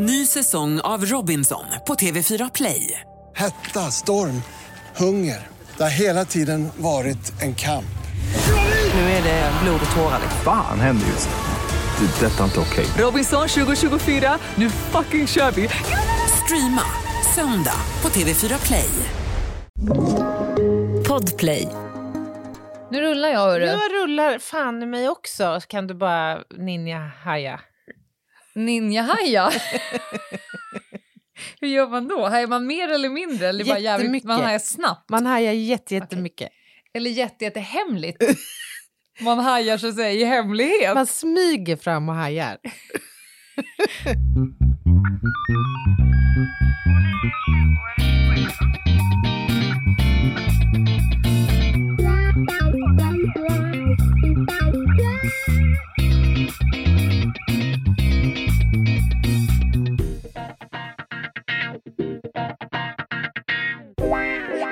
Ny säsong av Robinson på TV4 Play. Hetta, storm, hunger. Det har hela tiden varit en kamp. Nu är det blod och tårar. Fan händer just nu. Det. är Detta är inte okej. Robinson 2024, nu fucking kör vi! Streama söndag på TV4 Play. Podplay. Nu rullar jag hörru. Jag rullar fan mig också, kan du bara ninja-haja. Ninja-haja. Hur gör man då? Hajar man mer eller mindre? Eller bara jävligt, man hajar snabbt? Man hajar jätte, jättemycket. Eller jätte, jättehemligt? man hajar så att säga i hemlighet? Man smyger fram och hajar.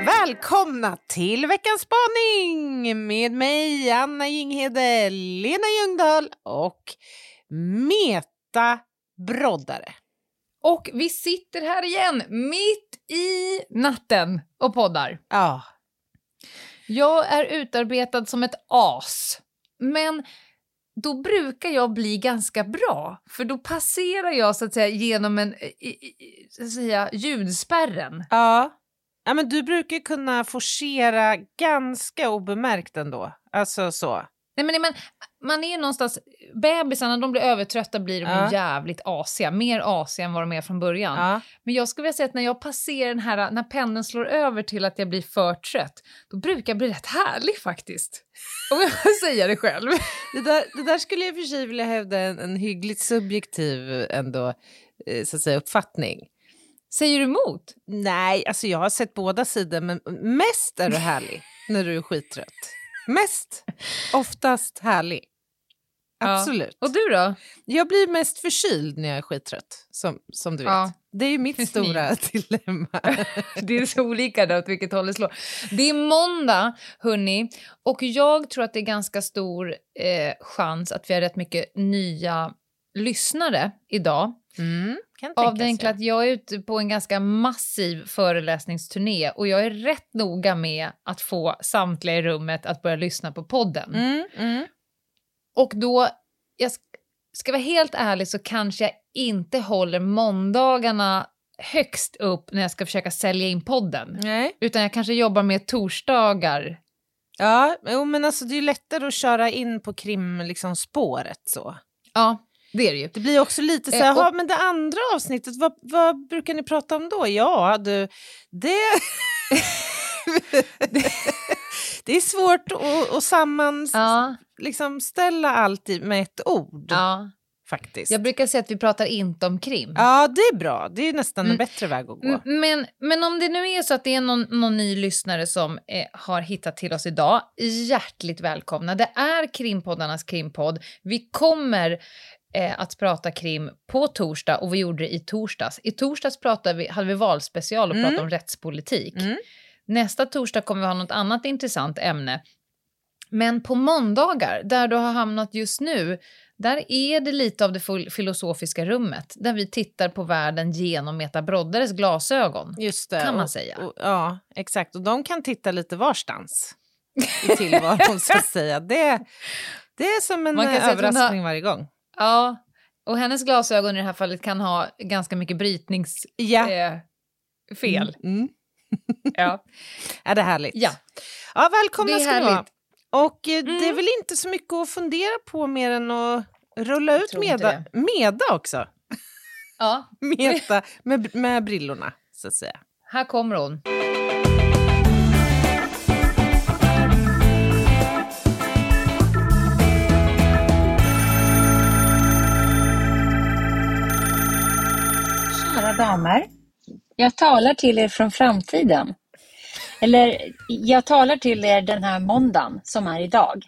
Välkomna till veckans spaning med mig, Anna Jinghede, Lena Ljungdahl och Meta Broddare. Och vi sitter här igen, mitt i natten och poddar. Ja, Jag är utarbetad som ett as. Men då brukar jag bli ganska bra, för då passerar jag så att säga genom en, i- så att säga, ljudspärren. ja. Ja men du brukar kunna forcera ganska obemärkt ändå. Alltså så. Nej, men, men, man är ju någonstans, bebisar när de blir övertrötta blir de Ja. jävligt asiga, mer asiga än vad de är från början. Ja. Men jag skulle vilja säga att när jag passerar den här, när pendeln slår över till att jag blir för trött, då brukar jag bli rätt härlig faktiskt. Om jag får säga det själv. Det, där, det där skulle jag i och för sig vilja hävda en, en hyggligt subjektiv ändå, eh, så att säga, uppfattning. Säger du emot? Nej, alltså jag har sett båda sidor, men mest är du härlig när du är skittrött. Mest, oftast härlig. Ja. Absolut. Och du då? Jag blir mest förkyld när jag är skittrött, som, som du vet. Ja. Det är ju mitt stora dilemma. Det är så olika där åt vilket håll det slår. Det är måndag, hörni, och jag tror att det är ganska stor eh, chans att vi har rätt mycket nya lyssnare idag. Mm, Av det enkla att jag är ute på en ganska massiv föreläsningsturné och jag är rätt noga med att få samtliga i rummet att börja lyssna på podden. Mm, mm. Och då, jag sk- ska vara helt ärlig så kanske jag inte håller måndagarna högst upp när jag ska försöka sälja in podden. Nej. Utan jag kanske jobbar med torsdagar. Ja, jo, men alltså det är ju lättare att köra in på krim-spåret liksom, spåret så. Ja, det är det ju. Det blir också lite så Eh, här, och- "Jaha, men det andra avsnittet, vad, vad brukar ni prata om då? Ja, du, det... det är svårt att, att sammanställa Ja, liksom, ställa allt med ett ord, ja. faktiskt. Jag brukar säga att vi pratar inte om krim. Ja, det är bra. Det är nästan Mm. en bättre väg att gå. M- Men, men om det nu är så att det är någon, någon ny lyssnare som eh, har hittat till oss idag, hjärtligt välkomna. Det är krimpoddarnas krimpodd. Vi kommer eh, att prata krim på torsdag och vi gjorde det i torsdags. I torsdags pratade vi, hade vi valspecial och Mm. pratade om rättspolitik. Mm. Nästa torsdag kommer vi ha något annat intressant ämne. Men på måndagar, där du har hamnat just nu, där är det lite av det fil- filosofiska rummet, där vi tittar på världen genom Meta Broddares glasögon. Just det. kan man och, säga. Och, ja, exakt. Och de kan titta lite varstans i tillvaron, så att säga. Det, det är som en hon har- överraskning varje gång. Ja, och hennes glasögon i det här fallet kan ha ganska mycket brytningsfel. Ja. Eh, fel. Mm. Ja. Är det härligt? ja, Ja, välkomna det är ska ni vara. Och eh, det är Mm. väl inte så mycket att fundera på mer än att rulla ut Meda, Meda också. Ja, Meta med, med brillorna, så att säga. här kommer hon. Damer, jag talar till er från framtiden. Eller, jag talar till er den här måndagen som är idag.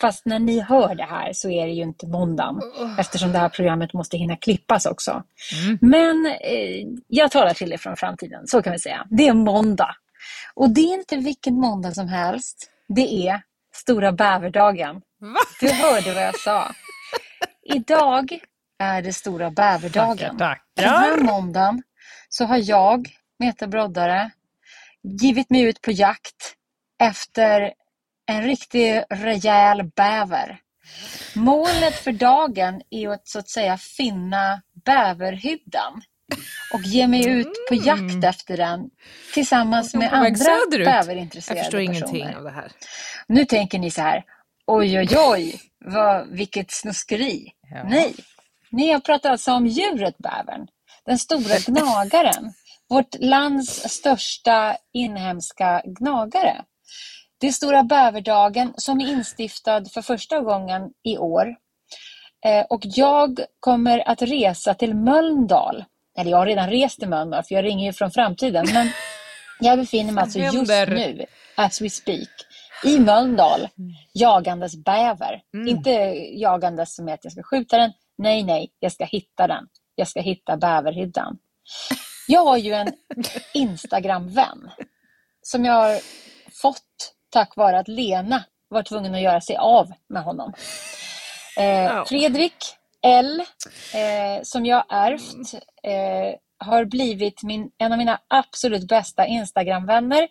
Fast när ni hör det här så är det ju inte måndagen eftersom det här programmet måste hinna klippas också. Men eh, jag talar till er från framtiden, så kan vi säga. Det är måndag. Och det är inte vilken måndag som helst. Det är Stora bäverdagen. Du hörde vad jag sa. Idag är det stora bäverdagen. Tackar, Den här måndagen så har jag, Meta Broddare, givit mig ut på jakt efter en riktig rejäl bäver. Målet för dagen är att så att säga finna bäverhyddan och ge mig ut på jakt efter den tillsammans med andra söderut? Jag bäverintresserade förstår personer. ingenting av det här. Nu tänker ni så här, oj oj oj, vad, vilket snuskeri. Ja. Nej, nej, jag pratar alltså om djuret bävern. Den stora gnagaren. Vårt lands största inhemska gnagare. Det är stora bäverdagen som är instiftad för första gången i år. Eh, och jag kommer att resa till Mölndal. Eller jag har redan rest till Mölndal för jag ringer ju från framtiden. Men jag befinner mig alltså just nu, as we speak, i Mölndal jagandes bäver. Inte jagandes som är att jag ska skjuta den. Nej, nej, jag ska hitta den. Jag ska hitta bäverhyddan. Jag har ju en Instagram-vän som jag har fått tack vare att Lena var tvungen att göra sig av med honom. Eh, Fredrik L, eh, som jag ärvt, eh, har blivit min, en av mina absolut bästa Instagram-vänner.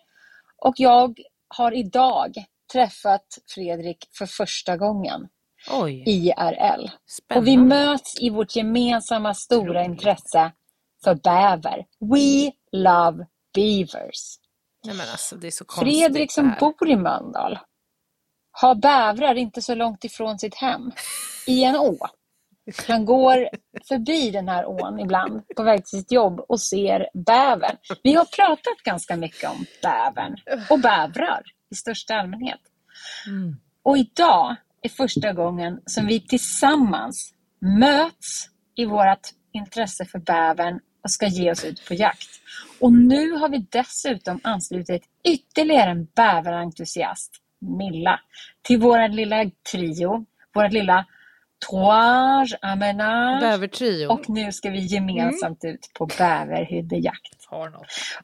Och jag har idag träffat Fredrik för första gången, Oj, IRL. spännande. Och vi möts i vårt gemensamma stora intresse för bäver. We love beavers. Nej, men alltså, det är så konstigt Fredrik som bor i Mölndal har bävrar inte så långt ifrån sitt hem, i en å. Han går förbi den här ån ibland på väg till sitt jobb och ser bävern. Vi har pratat ganska mycket om bävern och bävrar i största allmänhet. Och idag är första gången som vi tillsammans möts i vårt intresse för bävern och ska ge oss ut på jakt. Och nu har vi dessutom anslutit ytterligare en bäverentusiast, Milla, till vår lilla trio, vårt lilla Trois amenage. Och nu ska vi gemensamt ut på bäverhyddejakt.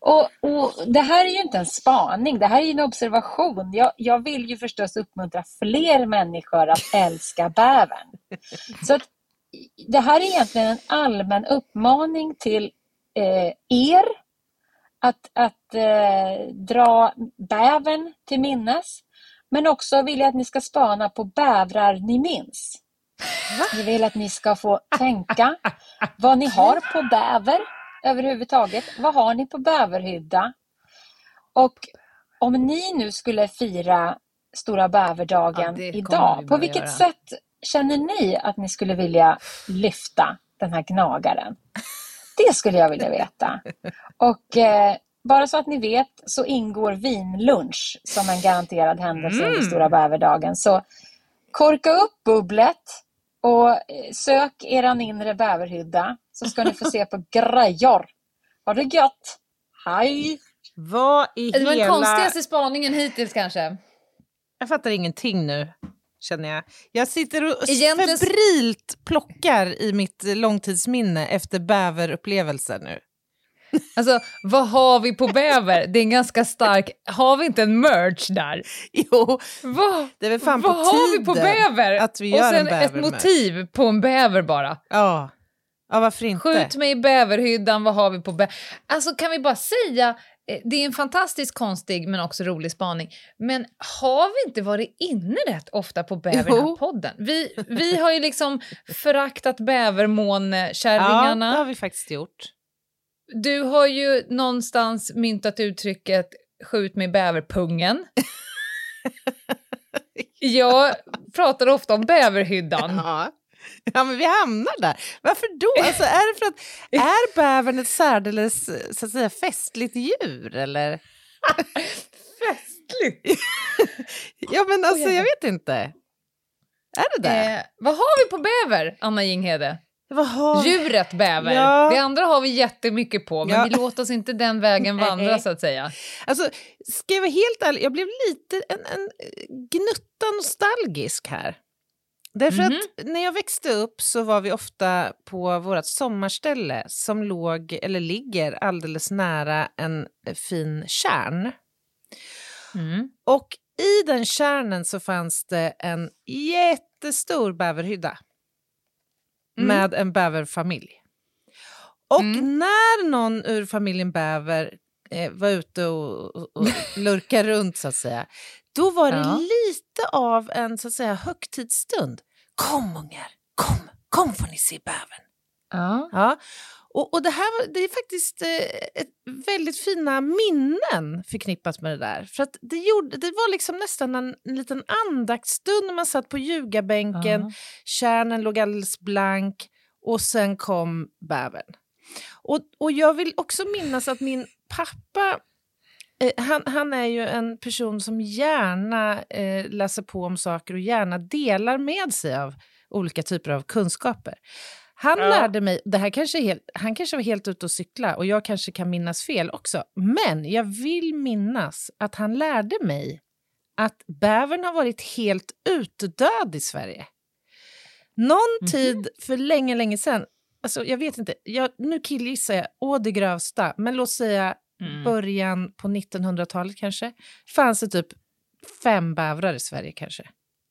Och, och det här är ju inte en spaning, det här är ju en observation. Jag, jag vill ju förstås uppmuntra fler människor att älska bävern. Så att, det här är egentligen en allmän uppmaning till eh, er att, att eh, dra bävern till minnes. Men också vill jag att ni ska spana på bävrar ni minns. Jag vill att ni ska få tänka vad ni har på bäver överhuvudtaget. Vad har ni på bäverhydda? Och om ni nu skulle fira Stora bäverdagen Ja, vi idag, på vilket göra. sätt känner ni att ni skulle vilja lyfta den här gnagaren? Det skulle jag vilja veta. Och eh, bara så att ni vet så ingår vinlunch som en garanterad händelse Mm. under Stora bäverdagen. Så korka upp bubblet och eh, sök eran inre bäverhydda så ska ni få se på grejor. Ha det gött! Hej! Vad i Det var den hela... konstigaste spaningen hittills kanske. Jag fattar ingenting nu, känner jag. Jag sitter och Egentligen- febrilt plockar i mitt långtidsminne efter bäverupplevelser nu. Alltså, vad har vi på bäver? Det är en ganska stark... Har vi inte en merch där? Jo, Vad, det är väl fan på vad har vi på tiden bäver? att vi Och gör sen en ett bävermerch. motiv på en bäver bara. Ja. ja, varför inte? Skjut mig i bäverhyddan, vad har vi på bäver? Alltså kan vi bara säga, eh, det är en fantastiskt konstig men också rolig spaning. Men har vi inte varit inne rätt ofta på bäver i den här Jo. podden? Vi, vi har ju liksom föraktat Ja, bävermånkärringarna. det har vi faktiskt gjort. Du har ju någonstans myntat uttrycket skjut i bäverpungen. Jag pratar ofta om bäverhyddan. Ja. ja, men vi hamnar där. Varför då? Alltså, är det för att är bävern ett särdeles så att säga, festligt djur? Eller? Festligt! Ja, men alltså, jag vet inte. Är det det? Eh, vad har vi på bäver, Anna Jinghede? Djuret bäver. Ja. Det andra har vi jättemycket på, men Ja. vi låter oss inte den vägen vandra så att säga. Alltså, ska jag vara helt ärlig, jag blev lite en, en gnutta nostalgisk här. Därför Mhm. att när jag växte upp så var vi ofta på vårt sommarställe som låg, eller ligger alldeles nära en eh, fin kärn. Mm. Och i den kärnen så fanns det en jättestor bäverhydda. Mm. med en bäverfamilj. Och Mm. när någon ur familjen bäver eh, var ute och, och, och lurkade runt så att säga, då var det Ja. lite av en så att säga högtidsstund. Kom ungar, kom, kom får ni se bävern. Ja. Ja. Och, och det här det är faktiskt eh, ett väldigt fina minnen förknippat med det där. För att det, gjorde, det var liksom nästan en, en liten andaktsstund när man satt på ljugarbänken, Ja. kärnen låg alldeles blank och sen kom bävern. Och, och jag vill också minnas att min pappa Eh, han, han är ju en person som gärna eh, läser på om saker och gärna delar med sig av olika typer av kunskaper. Han Ja. lärde mig, det här kanske helt, han kanske var helt ute och cykla och jag kanske kan minnas fel också, men jag vill minnas att han lärde mig att bävern har varit helt utdöd i Sverige. Någon tid för länge, länge sedan, alltså jag vet inte, jag, nu killgissar jag å det grövsta, men låt säga Mm. början på 1900-talet kanske, fanns det typ fem bävrar i Sverige kanske.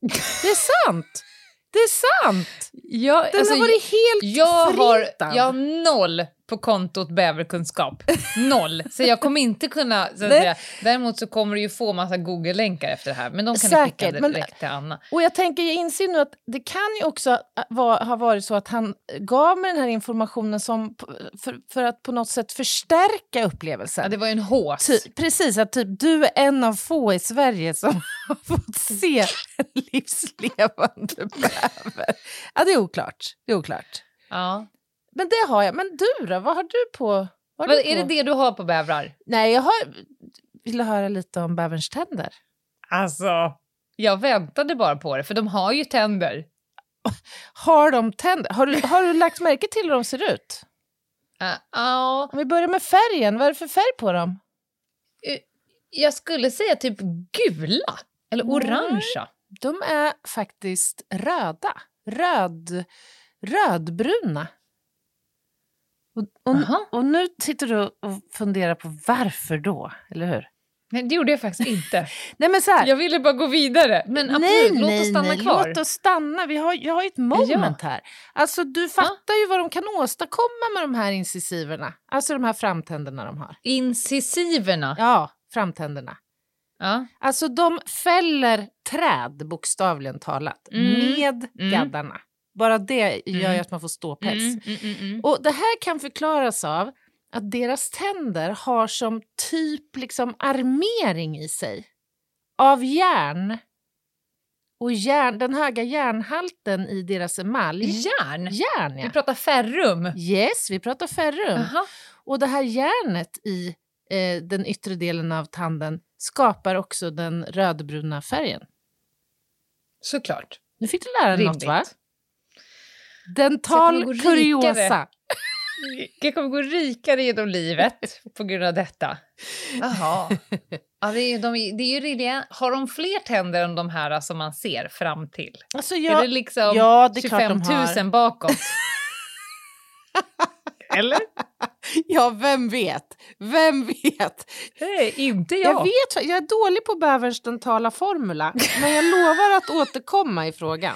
Det är sant! Det är sant! Ja, Den alltså, har varit helt jag har, förintad. jag har noll på kontot bäverkunskap. Noll. Så jag kommer inte kunna... Så säga. Däremot så kommer du ju få massa Google-länkar efter det här. Men de kan du Säkert, skicka men- direkt till Anna. Och jag tänker, jag inser nu att det kan ju också äh, va- ha varit så att han gav mig den här informationen som, för, för att på något sätt förstärka upplevelsen. Ja, det var ju en hås. Ty, precis, att typ du är en av få i Sverige som har fått se en livslevande bäver. Ja, det är oklart. Det är oklart. Ja. Men det har jag. Men du då? Vad har du på? Vad har Vad, du är det på? det du har på bävrar? Nej, jag har... vill höra lite om bäverns tänder. Alltså, jag väntade bara på det, för de har ju tänder. Har de tänder? Har du, har du lagt märke till hur de ser ut? Ja, ja, Om vi börjar med färgen, vad är det för färg på dem? eh, jag skulle säga typ gula eller Nej. orangea. De är faktiskt röda. Röd, rödbruna. Och, och, och nu sitter du och funderar på varför då, eller hur? Nej, det gjorde jag faktiskt inte. Nej men så här, Jag ville bara gå vidare. Men absolut, nej, låt nej, oss stanna nej, kvar. låt oss stanna. Vi har, jag har ju ett moment här. Alltså du fattar ju vad de kan åstadkomma med de här incisiverna. Alltså de här framtänderna de har. Incisiverna. Ja, framtänderna. Ja. Alltså de fäller träd, bokstavligen talat, Mm. med Mm. gaddarna. Bara det gör Mm. att man får ståpäls. Mm, mm, mm, mm. Och det här kan förklaras av att deras tänder har som typ liksom armering i sig. Av järn. Och järn, den höga järnhalten i deras emalj. Järn? Järn, Vi ja. pratar ferrum. Yes, vi pratar ferrum. Aha. Och det här järnet i eh, den yttre delen av tanden skapar också den rödbruna färgen. Såklart. Nu fick du lära dig något, va? Så Dental jag kommer gå kuriosa. Jag kommer gå rikare genom livet på grund av detta. Jaha. Ja, det, är, ju- de, är- det är ju riktiga, har de fler tänder än de här som man ser fram till? Alltså är jag, det liksom ja, det är klart 25 de 000 har. bakåt? Eller? Ja, vem vet? Vem vet? Nej, inte Jag. jag. vet, jag är dålig på bäverns dentala formula, men jag lovar att återkomma i frågan.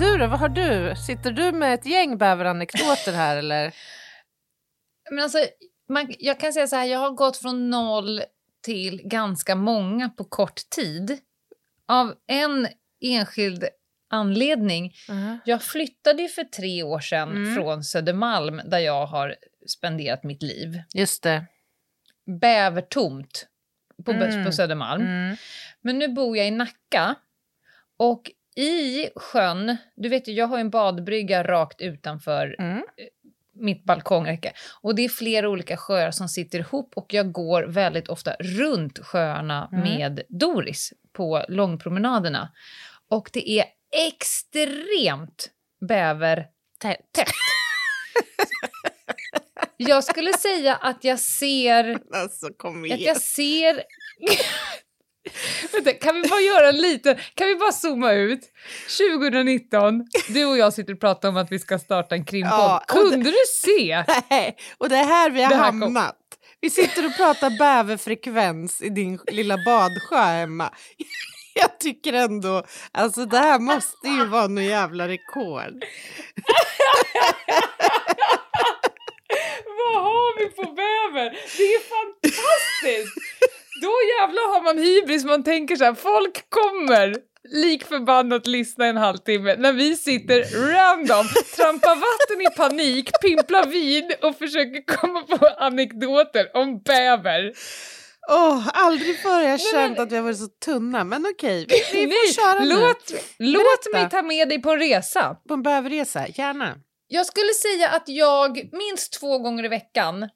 Du då, vad har du? Sitter du med ett gäng bäveranekdoter här eller? Men alltså, man, jag kan säga så här, jag har gått från noll till ganska många på kort tid. Av en enskild anledning. Uh-huh. Jag flyttade ju för tre år sedan Mm. från Södermalm där jag har spenderat mitt liv. Just det. Bävertomt på, Mm. på Södermalm. Mm. Men nu bor jag i Nacka och i sjön, du vet ju jag har en badbrygga rakt utanför Mm. mitt balkongräcke. Och det är flera olika sjöar som sitter ihop och jag går väldigt ofta runt sjöarna Mm. med Doris på långpromenaderna. Och det är extremt bäver Tätt. tätt. jag skulle säga att jag ser Alltså, att jag ser... Vänta, kan vi bara göra en liten... Kan vi bara zooma ut? 2019, du och jag sitter och pratar om att vi ska starta en krimpodd. Ja, Kunde du se? Nej, och det är här vi har Det här kom- hamnat. Vi sitter och pratar bäverfrekvens i din lilla badsjö, Emma. Jag tycker ändå, alltså det här måste ju vara någon jävla rekord. Vad har vi på bäver? Det är fantastiskt! Då jävlar har man hybris, man tänker så här, folk kommer lik förbannat lyssna en halvtimme när vi sitter random, trampar vatten i panik, pimplar vin och försöker komma på anekdoter om bäver. Åh, aldrig förr har jag känt att vi har varit så tunna, men okej, vi, vi Nej, får köra nu. låt, låt Berätta. mig ta med dig på en resa. På en bäverresa, gärna. Jag skulle säga att jag minst två gånger i veckan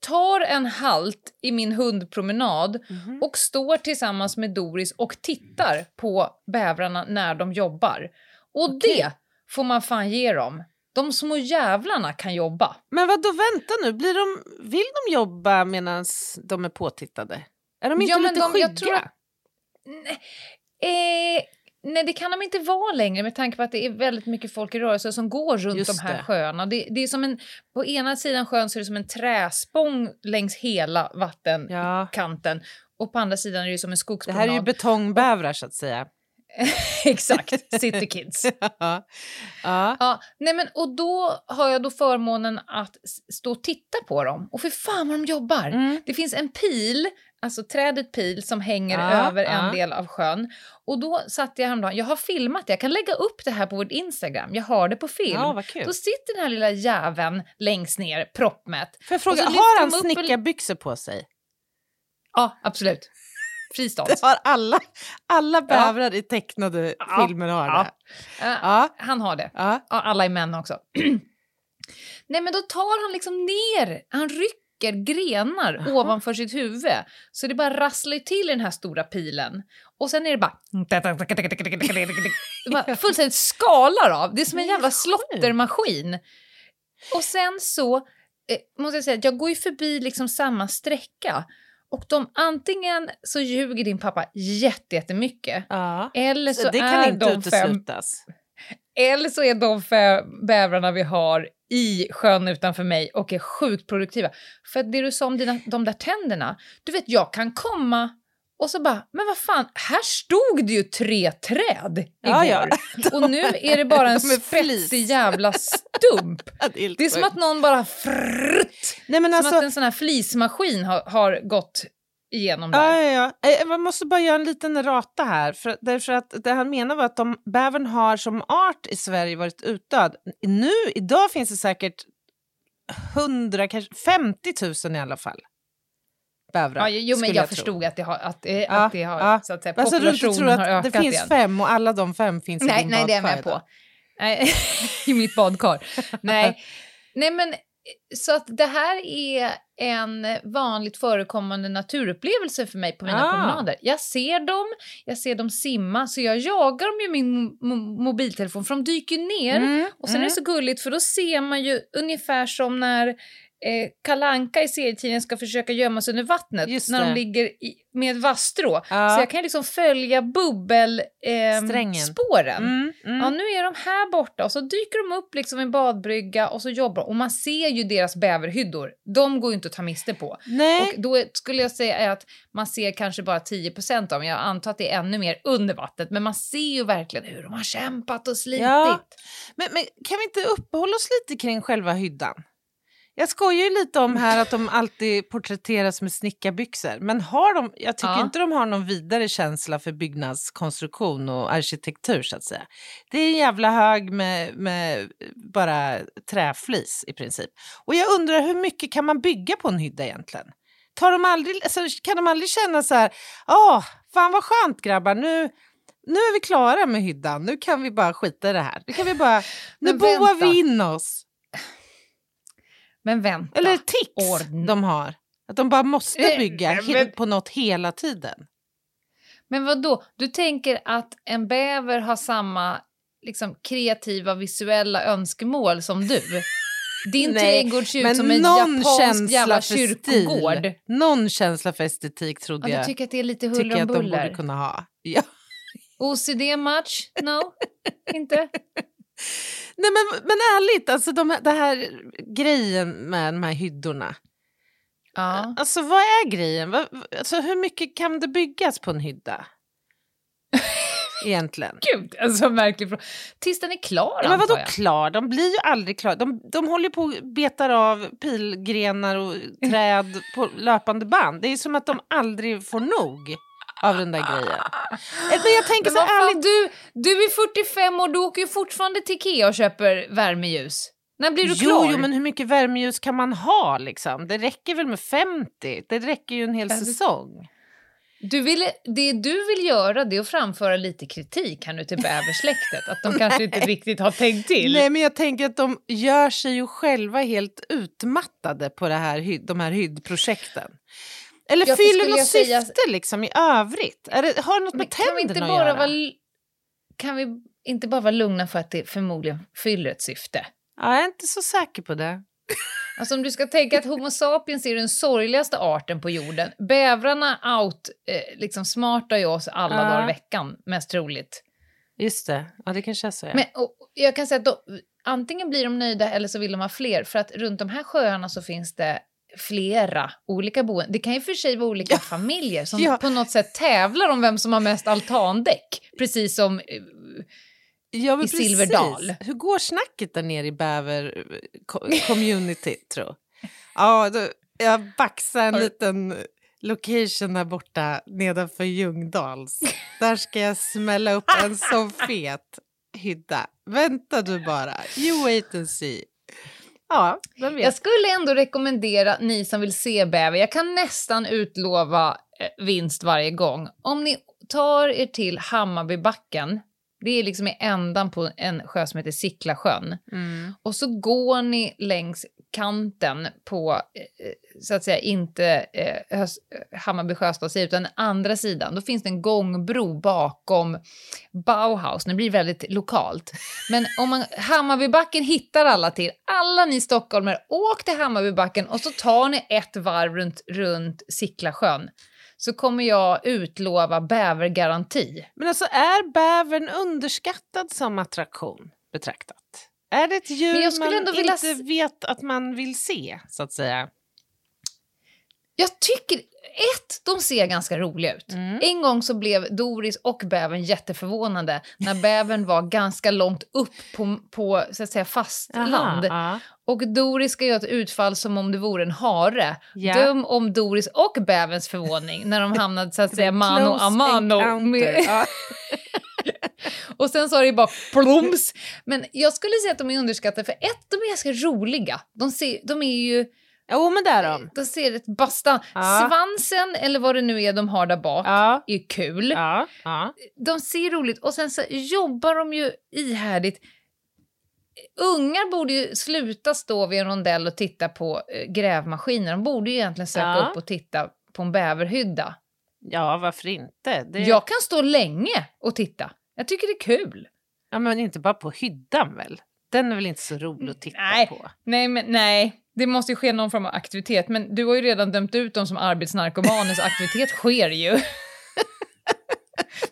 tar en halt i min hundpromenad Mhm. och står tillsammans med Doris och tittar på bävrarna när de jobbar. Och Okej. det får man fan ge dem. De små jävlarna kan jobba. Men vad då vänta nu, Blir de, vill de jobba medan de är påtittade? Är de inte Ja, lite de- skygga? jag tror att- Eh, nej, det kan de inte vara längre med tanke på att det är väldigt mycket folk i rörelse som går runt Just de här det. sjöarna. Det, det är som en, på ena sidan sjön så är det som en träspång längs hela vattenkanten och på andra sidan är det som en Det skogspromenad. här är ju betongbävrar så att säga. Exakt, city kids. ja. Ja. Ja, nej men, och då har jag då förmånen att stå och titta på dem. Och för fan vad de jobbar! Mm. Det finns en pil, alltså trädet pil, som hänger Ja, över en ja. del av sjön. Och då satt jag häromdagen, jag har filmat det, jag kan lägga upp det här på vårt Instagram, jag har det på film. Ja, kul. Då sitter den här lilla jäveln längst ner, proppmätt. Får jag fråga, har han snickarbyxor på sig? Ja, absolut. Fristånd. Det har alla, alla bävrar i tecknade Ja, filmer har ja. det. Ja, Ja. Han har det. Ja. Ja, alla är män också. Nej, men då tar han liksom ner, han rycker grenar Jaha. ovanför sitt huvud. Så det bara rasslar till i den här stora pilen. Och sen är det bara... Det bara fullständigt skalar av. Det är som en jävla slottermaskin. Och sen så eh, måste jag säga att jag går ju förbi liksom samma sträcka. Och de, antingen så ljuger din pappa jätte- jättemycket. Ja. Eller så, Så det kan är inte de fem uteslutas. eller så är de fem bävrarna vi har i sjön utanför mig och är sjukt produktiva. För det du sa om dina, de där tänderna, du vet jag kan komma och så bara, men vad fan, här stod det ju tre träd igår. Ja, ja. Och nu är det bara en De spetsig jävla stump. Det är, helt Det är som att någon bara frrrt, Nej, men som alltså, att en sån här flismaskin har, har gått igenom där. Ja, ja, ja. Eh, Man måste bara göra en liten rata här. För, därför att det han menar var att de, bävern har som art i Sverige varit utdöd. Nu, idag finns det säkert 100, kanske 50 000 i alla fall. Bävrar. Ja, jo, men jag, tro. förstod att det har, att, eh, Ja, att det har ja. så att säga, Alltså, du inte tror populationen har ökat det finns igen. fem och alla de fem finns i Nej, din nej det är jag med på. Nej, I mitt badkar. nej. nej, men så att det här är en vanligt förekommande naturupplevelse för mig på mina Ah. promenader. Jag ser dem, jag ser dem simma, så jag jagar dem med min mo- mobiltelefon för de dyker ner. Mm, Och sen är mm. det så gulligt för då ser man ju ungefär som när eh, Kalanka i serietidningen ska försöka gömma sig under vattnet Just när de ligger i, med vasstrå. Ja. Så jag kan liksom följa bubbelspåren. Strängen. spåren. Mm, mm. Ja, nu är de här borta och så dyker de upp liksom i en badbrygga och så jobbar de. Och man ser ju deras bäverhyddor. De går ju inte att ta miste på. Nej, Och då skulle jag säga att man ser kanske bara 10% av dem. Jag antar att det är ännu mer under vattnet. Men man ser ju verkligen hur de har kämpat och slitit. Ja. men, men kan vi inte uppehålla oss lite kring själva hyddan? Jag skojar ju lite om här att de alltid porträtteras med snickarbyxor. Men har de, jag tycker Ja. inte de har någon vidare känsla för byggnadskonstruktion och arkitektur så att säga. Det är en jävla hög med, med bara träflis i princip. Och jag undrar hur mycket kan man bygga på en hydda egentligen? Tar de aldrig, alltså, kan de aldrig känna så här, åh, fan vad skönt grabbar, nu, nu är vi klara med hyddan, nu kan vi bara skita i det här. Nu kan vi bara, nu boar vi in oss. Men vänta. Eller tics Ord- de har. Att de bara måste Eh, bygga men- he- på något hela tiden. Men vad då? Du tänker att en bäver har samma liksom, kreativa visuella önskemål som du? Din Nej, trädgård ser ut Men som en japansk jävla kyrkogård. stil. Någon känsla för estetik trodde Ja, jag, du tycker att det är lite huller om att de borde buller? kunna ha. Ja. OCD-match? No? Inte? Nej men, men ärligt, alltså de, det här grejen med de här hyddorna. Ja. Alltså vad är grejen? Vad, alltså, hur mycket kan det byggas på en hydda? Egentligen. Gud, alltså märklig fråga. Tills den är klar, Ja, men vadå klar? De blir ju aldrig klara. De, de håller ju på och betar av pilgrenar och träd på löpande band. Det är som att de aldrig får nog av den där grejen. Eh, Men jag tänker Men så fan, du, du är 45 år, du åker ju fortfarande till Ikea och köper värmeljus. När blir du jo, klar? jo, men hur mycket värmeljus kan man ha liksom? Det räcker väl med 50? Det räcker ju en hel säsong. Du vill, det du vill göra det är att framföra lite kritik här nu till bäversläktet. Att de kanske inte riktigt har tänkt till. Nej, men jag tänker att de gör sig ju själva helt utmattade på det här, de här hyddprojekten. Eller Ja, för fyller något jag säga- syfte liksom i övrigt? Är det, har det något med kan vi, inte tänderna att bara göra? vara, kan vi inte bara vara lugna för att det förmodligen fyller ett syfte? Ja, jag är inte så säker på det. Alltså om du ska tänka att Homo sapiens är den sorgligaste arten på jorden. Bävrarna out, eh, liksom smartar ju oss alla Ja. dagar i veckan, mest troligt. Just det, ja det kanske är så. Ja. Men och, jag kan säga att de, antingen blir de nöjda eller så vill de ha fler. För att runt de här sjöarna så finns det flera olika boenden. Det kan ju för sig vara olika familjer som Ja. på något sätt tävlar om vem som har mest altandäck. Precis som... eh, ja, i Silverdal. Hur går snacket där nere i bäver-community, tro? Ja, då, jag baxar en du- liten location där borta nedanför Ljungdals. Där ska jag smälla upp en så fet hydda. Vänta du bara. You wait and see. Ja, vem vet. Jag skulle ändå rekommendera ni som vill se bäver, jag kan nästan utlova eh, vinst varje gång. Om ni tar er till Hammarbybacken, det är liksom i ändan på en sjö som heter Sicklasjön. Mm. Och så går ni längs kanten på, eh, så att säga, inte eh, Hös- Hammarby sjöstads sida, utan andra sidan. Då finns det en gångbro bakom Bauhaus. Det blir väldigt lokalt. Men om man, Hammarbybacken hittar alla till. Alla ni stockholmare, åk till Hammarbybacken och så tar ni ett varv runt, runt Sicklasjön. Så kommer jag utlova bävergaranti. Men alltså är bävern underskattad som attraktion betraktat? Är det ett djur man vilja inte s- vet att man vill se, så att säga? Jag tycker, ett, de ser ganska roliga ut. Mm. En gång så blev Doris och bävern jätteförvånade när bävern var ganska långt upp på, på så att säga, fastland. ja. Och Doris ska göra ett utfall som om det vore en hare. Ja. Döm om Doris och bäverns förvåning när de hamnade så att säga mano a mano. Med, och sen så har det bara plums. Men jag skulle säga att de är underskattade för ett, de är ganska roliga. De, ser, de är ju... Jo, men det är de. De ser ett bastant... Ja. Svansen, eller vad det nu är de har där bak, Ja. är kul. Ja, ja. De ser roligt och sen så jobbar de ju ihärdigt. Ungar borde ju sluta stå vid en rondell och titta på eh, grävmaskiner. De borde ju egentligen söka upp och titta på en bäverhydda. ja, varför inte? Det... Jag kan stå länge och titta. Jag tycker det är kul. Ja, men inte bara på hyddan väl? Den är väl inte så rolig att titta Nej. på? Nej, men nej. Det måste ju ske någon form av aktivitet. Men du har ju redan dömt ut dem som arbetsnarkomaner, så aktivitet sker ju.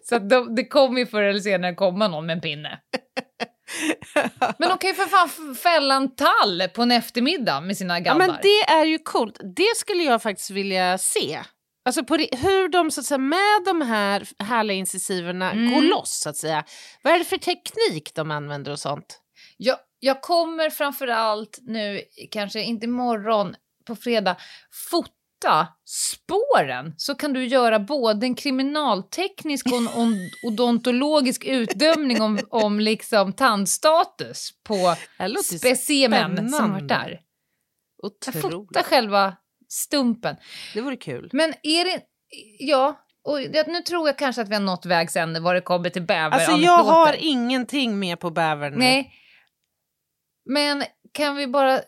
så de, det kommer ju förr eller senare komma någon med en pinne. Men de kan ju för fan fälla en tall på en eftermiddag med sina Ja, gabbar. men det är ju coolt. Det skulle jag faktiskt vilja se. Alltså på det, hur de så att säga, med de här härliga incisiverna Mm. går loss så att säga. Vad är det för teknik de använder och sånt? Ja, jag kommer framför allt nu, kanske inte imorgon, på fredag, fota spåren. Så kan du göra både en kriminalteknisk och en on- odontologisk utdömning om, om liksom tandstatus på specimen som varit där. Jag Otroligt. fotar själva stumpen. Det vore kul. Men är det... Ja, och jag- nu tror jag kanske att vi har nått vägs ände vad det kommer till bäver. Alltså jag har ingenting med på bävern. Nej. Men kan vi bara eh,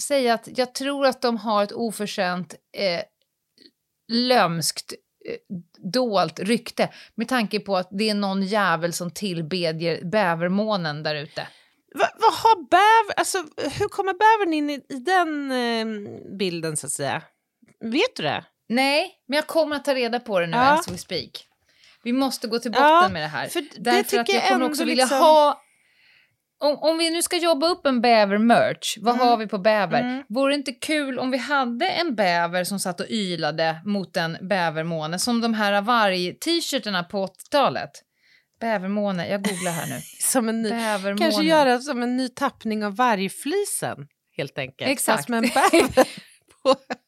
säga att jag tror att de har ett oförtjänt eh, lömskt eh, dolt rykte med tanke på att det är någon jävel som tillbedjer bävermånen där ute. Va- Vad har bäver... Alltså, hur kommer bävern in i, i den eh, bilden så att säga? Vet du det? Nej, men jag kommer att ta reda på det nu Ja. as we speak. Vi måste gå till botten Ja, med det här. för det Därför tycker att jag kommer också vilja liksom- ha... Om, om vi nu ska jobba upp en bäver-merch, vad Mm. har vi på bäver? Mm. Vore det inte kul om vi hade en bäver som satt och ylade mot en bävermåne, som de här varg-t-shirtarna på 80-talet? Bävermåne, jag googlar här nu. Som en ny, Bävermåne. kanske göra som en ny tappning av vargflisen, helt enkelt. Exakt. Fast med en bäver.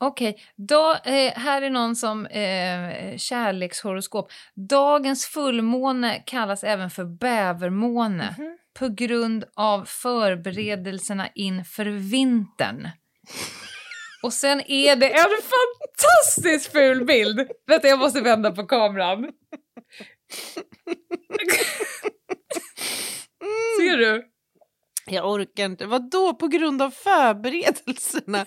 Okej, då, eh, här är någon som eh, kärlekshoroskop. Dagens fullmåne kallas även för bävermåne Mhm. på grund av förberedelserna inför vintern. Och sen är det en fantastiskt ful bild. Vänta, jag måste vända på kameran. Ser du? Jag orkar inte. Vad då på grund av förberedelserna?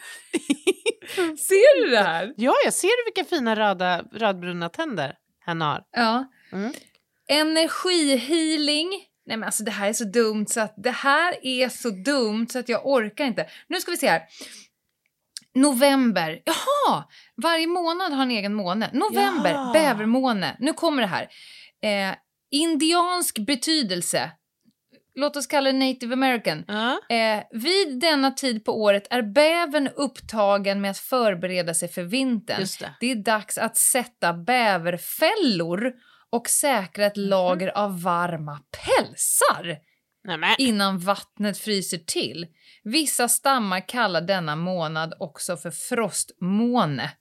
Ser du det här? Ja, jag ser vilka fina röda, rödbruna tänder han har. Ja. Mm. Energihealing. Nej men alltså det här är så dumt så att det här är så dumt så att jag orkar inte. Nu ska vi se här. November. Jaha! Varje månad har en egen måne. November, Ja. bävermåne. Nu kommer det här. Eh, indiansk betydelse. Låt oss kalla det native american. Ja. Eh, vid denna tid på året är bävern upptagen med att förbereda sig för vintern. Det. Det är dags att sätta bäverfällor och säkra ett lager av varma pälsar Nämen. innan vattnet fryser till. Vissa stammar kallar denna månad också för frostmåne.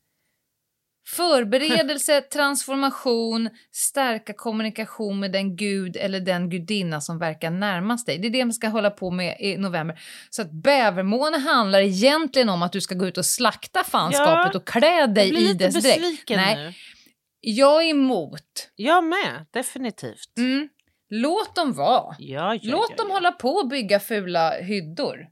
Förberedelse, transformation, stärka kommunikation med den gud eller den gudinna som verkar närmast dig. Det är det man ska hålla på med i november. Så att bävermåne handlar egentligen om att du ska gå ut och slakta fanskapet Ja, och klä dig jag blir i lite dess dräkt. besviken Nej, nu. jag är emot. Jag med, definitivt. Mm. Låt dem vara. Ja, ja, Låt dem hålla på och bygga fula hyddor.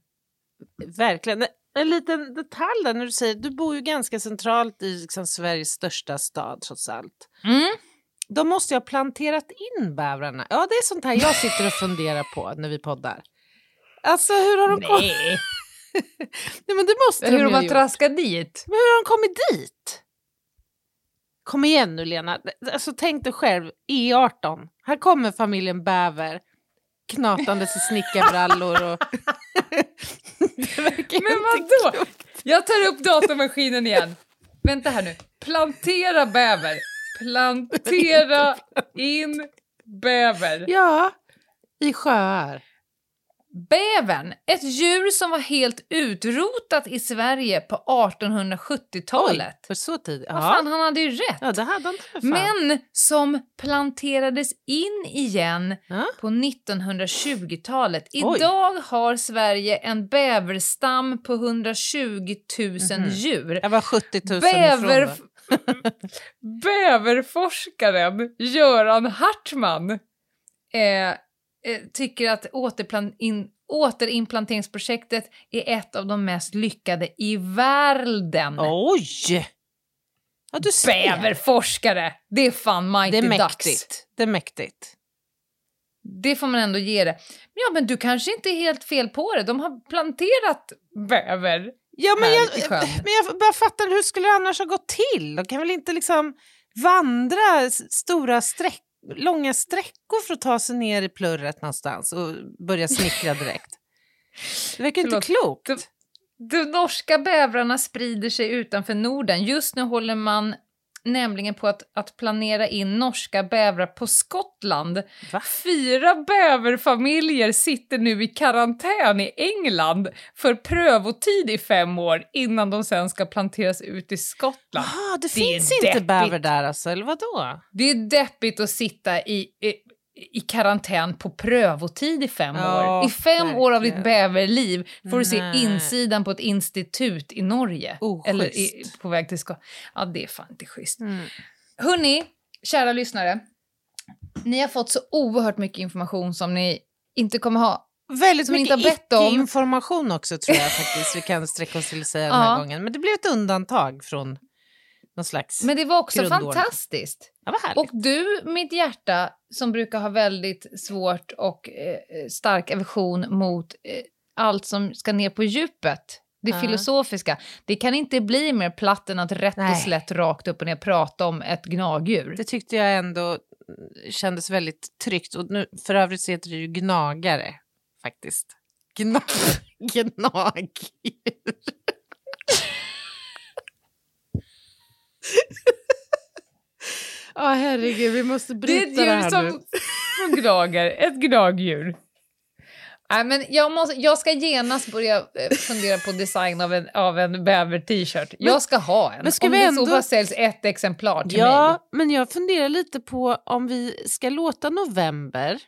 Verkligen. En liten detalj där när du säger, du bor ju ganska centralt i liksom Sveriges största stad trots allt. Mm. De måste ju ha planterat in bävrarna. Ja, det är sånt här jag sitter och funderar på när vi poddar. Alltså hur har de kommit... Nej, men det måste hur de de ju har traskat dit. Men hur har de kommit dit? Kom igen nu Lena, alltså, tänk dig själv, E18, här kommer familjen Bäver knatandes i snickarbrallor och... Men vadå? Jag tar upp datamaskinen igen. Vänta här nu. Plantera bäver. Plantera in bäver. Ja, i sjöar. Bävern, ett djur som var helt utrotat i Sverige på 1870-talet. Oj, för så tidigt. Vad fan, han hade ju rätt. ja, det hade han. Men som planterades in igen Ja. på 1920-talet. Oj. Idag har Sverige en bäverstam på 120 000 Mhm. djur. Jag var 70 000 Bäver... ifrån. Bäverforskaren Göran Hartman eh, tycker att återplan- in, återimplanteringsprojektet är ett av de mest lyckade i världen. Oj! Ja, du ser. Bäverforskare! Det är fan Det mighty är ducks. mäktigt. Det är mäktigt. Det får man ändå ge det. Ja, men du kanske inte är helt fel på det. De har planterat bäver. Ja, men jag, men jag bara fattar, hur skulle det annars ha gått till? De kan väl inte liksom vandra stora sträck, långa sträckor för att ta sig ner i plurret någonstans och börja snickra direkt? Det verkar inte Förlåt. klokt. De norska bävrarna sprider sig utanför Norden. Just nu håller man nämligen på att, att planera in norska bävrar på Skottland. Va? Fyra bäverfamiljer sitter nu i karantän i England för prövotid i fem år innan de sen ska planteras ut i Skottland. Ah, det, Det finns inte deppigt. bäver där alltså, eller vadå? Det är deppigt att sitta i, i, i karantän på prövotid i fem Ja, år. I fem år av ditt verkligen. bäverliv får du se insidan på ett institut i Norge. Oschysst. Eller i, på väg till Skåne. Ja, det är fan inte schysst. Mm. Hörni, kära lyssnare. Ni har fått så oerhört mycket information som ni inte kommer ha. Väldigt Som mycket icke-information också tror jag faktiskt vi kan sträcka oss till att säga den här gången. Men det blev ett undantag från någon slags... Men det var också Grundordning. fantastiskt. ja. Och du, mitt hjärta, som brukar ha väldigt svårt och eh, stark aversion mot eh, allt som ska ner på djupet, det Ja. filosofiska, det kan inte bli mer platt än att rätt och Nej. slätt rakt upp och ner prata om ett gnagdjur. Det tyckte jag ändå mm, kändes väldigt tryggt. Och nu, för övrigt så heter det ju gnagare, faktiskt. Gna gnagdjur. Ja, herregud, vi måste Det är bryta ett det, djur här som, nu. gnager, ett gnagdjur. Nej, men jag, måste, jag ska genast börja eh, fundera på design av en, av en bäver-t-shirt. Jag ska ha en. men ska Om vi det ändå- så bara säljs ett exemplar till mig. Ja, men jag funderar lite på om vi ska låta november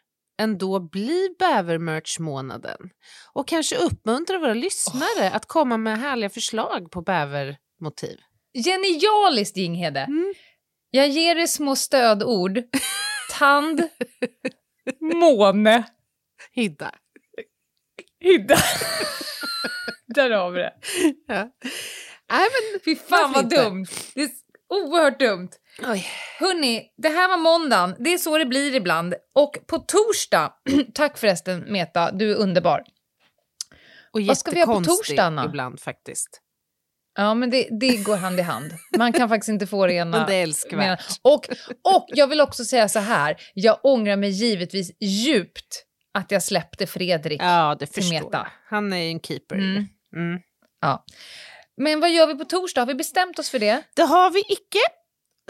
ändå bli bävermerch-månaden och kanske uppmuntra våra lyssnare att komma med härliga förslag på bävermotiv. Genialiskt, Jinghede! Mm. Jag ger dig små stödord. Tand, måne, Hydda. hydda. Där har vi det. Ja. Nej, men Fy fan vad inte? dumt. Det är oerhört dumt. Oj. Det här var måndagen. Det är så det blir ibland. Och på torsdag, tack förresten Meta, du är underbar. Och Vad ska vi ha på torsdag, Anna? ibland faktiskt. Ja, men det, det går hand i hand. Man kan faktiskt inte få det ena... Men det är älskvärt. Och, och jag vill också säga så här, jag ångrar mig givetvis djupt att jag släppte Fredrik. Ja, det till förstår Meta. Han är ju en keeper. Mm. Mm. Ja. Men vad gör vi på torsdag? Har vi bestämt oss för det? Det har vi icke.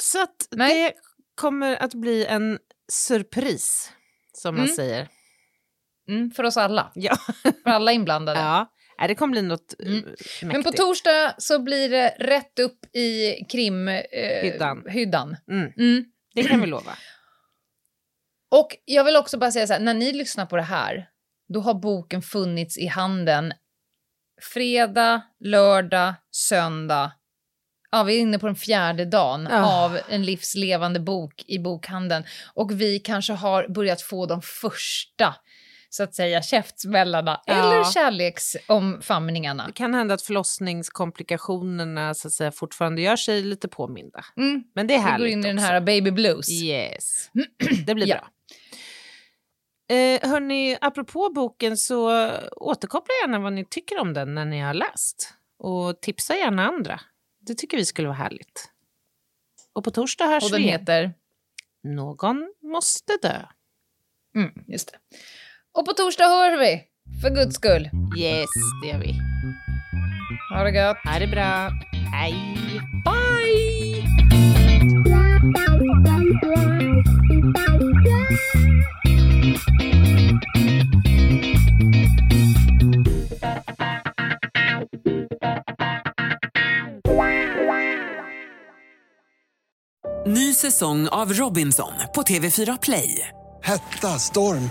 Så det kommer att bli en surpris, som man Mm. säger. Mm, för oss alla. Ja. För alla inblandade. ja. Nej, det kommer bli något Mm. mm. Men på torsdag så blir det rätt upp i krimhyddan. Eh, Hyddan. Mm. Mm. Det kan vi lova. Och jag vill också bara säga så här, när ni lyssnar på det här, då har boken funnits i handen fredag, lördag, söndag. Ja, vi är inne på den fjärde dagen Ja. av en livslevande bok i bokhandeln. Och vi kanske har börjat få de första, så att säga, käftsmällarna Ja. eller kärleksomfamningarna. Det kan hända att förlossningskomplikationerna så att säga, fortfarande gör sig lite påminda. Mm. Men det är Vi härligt går in i den också. här baby blues. Yes, det blir Ja. bra. Eh, hörni, apropå boken så återkoppla gärna vad ni tycker om den när ni har läst. Och tipsa gärna andra. Det tycker vi skulle vara härligt. Och på torsdag hörs Och den vi heter? Någon måste dö. Mm, just det. Och på torsdag hör vi, för guds skull. Yes, det gör vi. Ha det gött. Ha det bra. Hej! Bye! Ny säsong av Robinson på TV4 Play. Hetta, storm,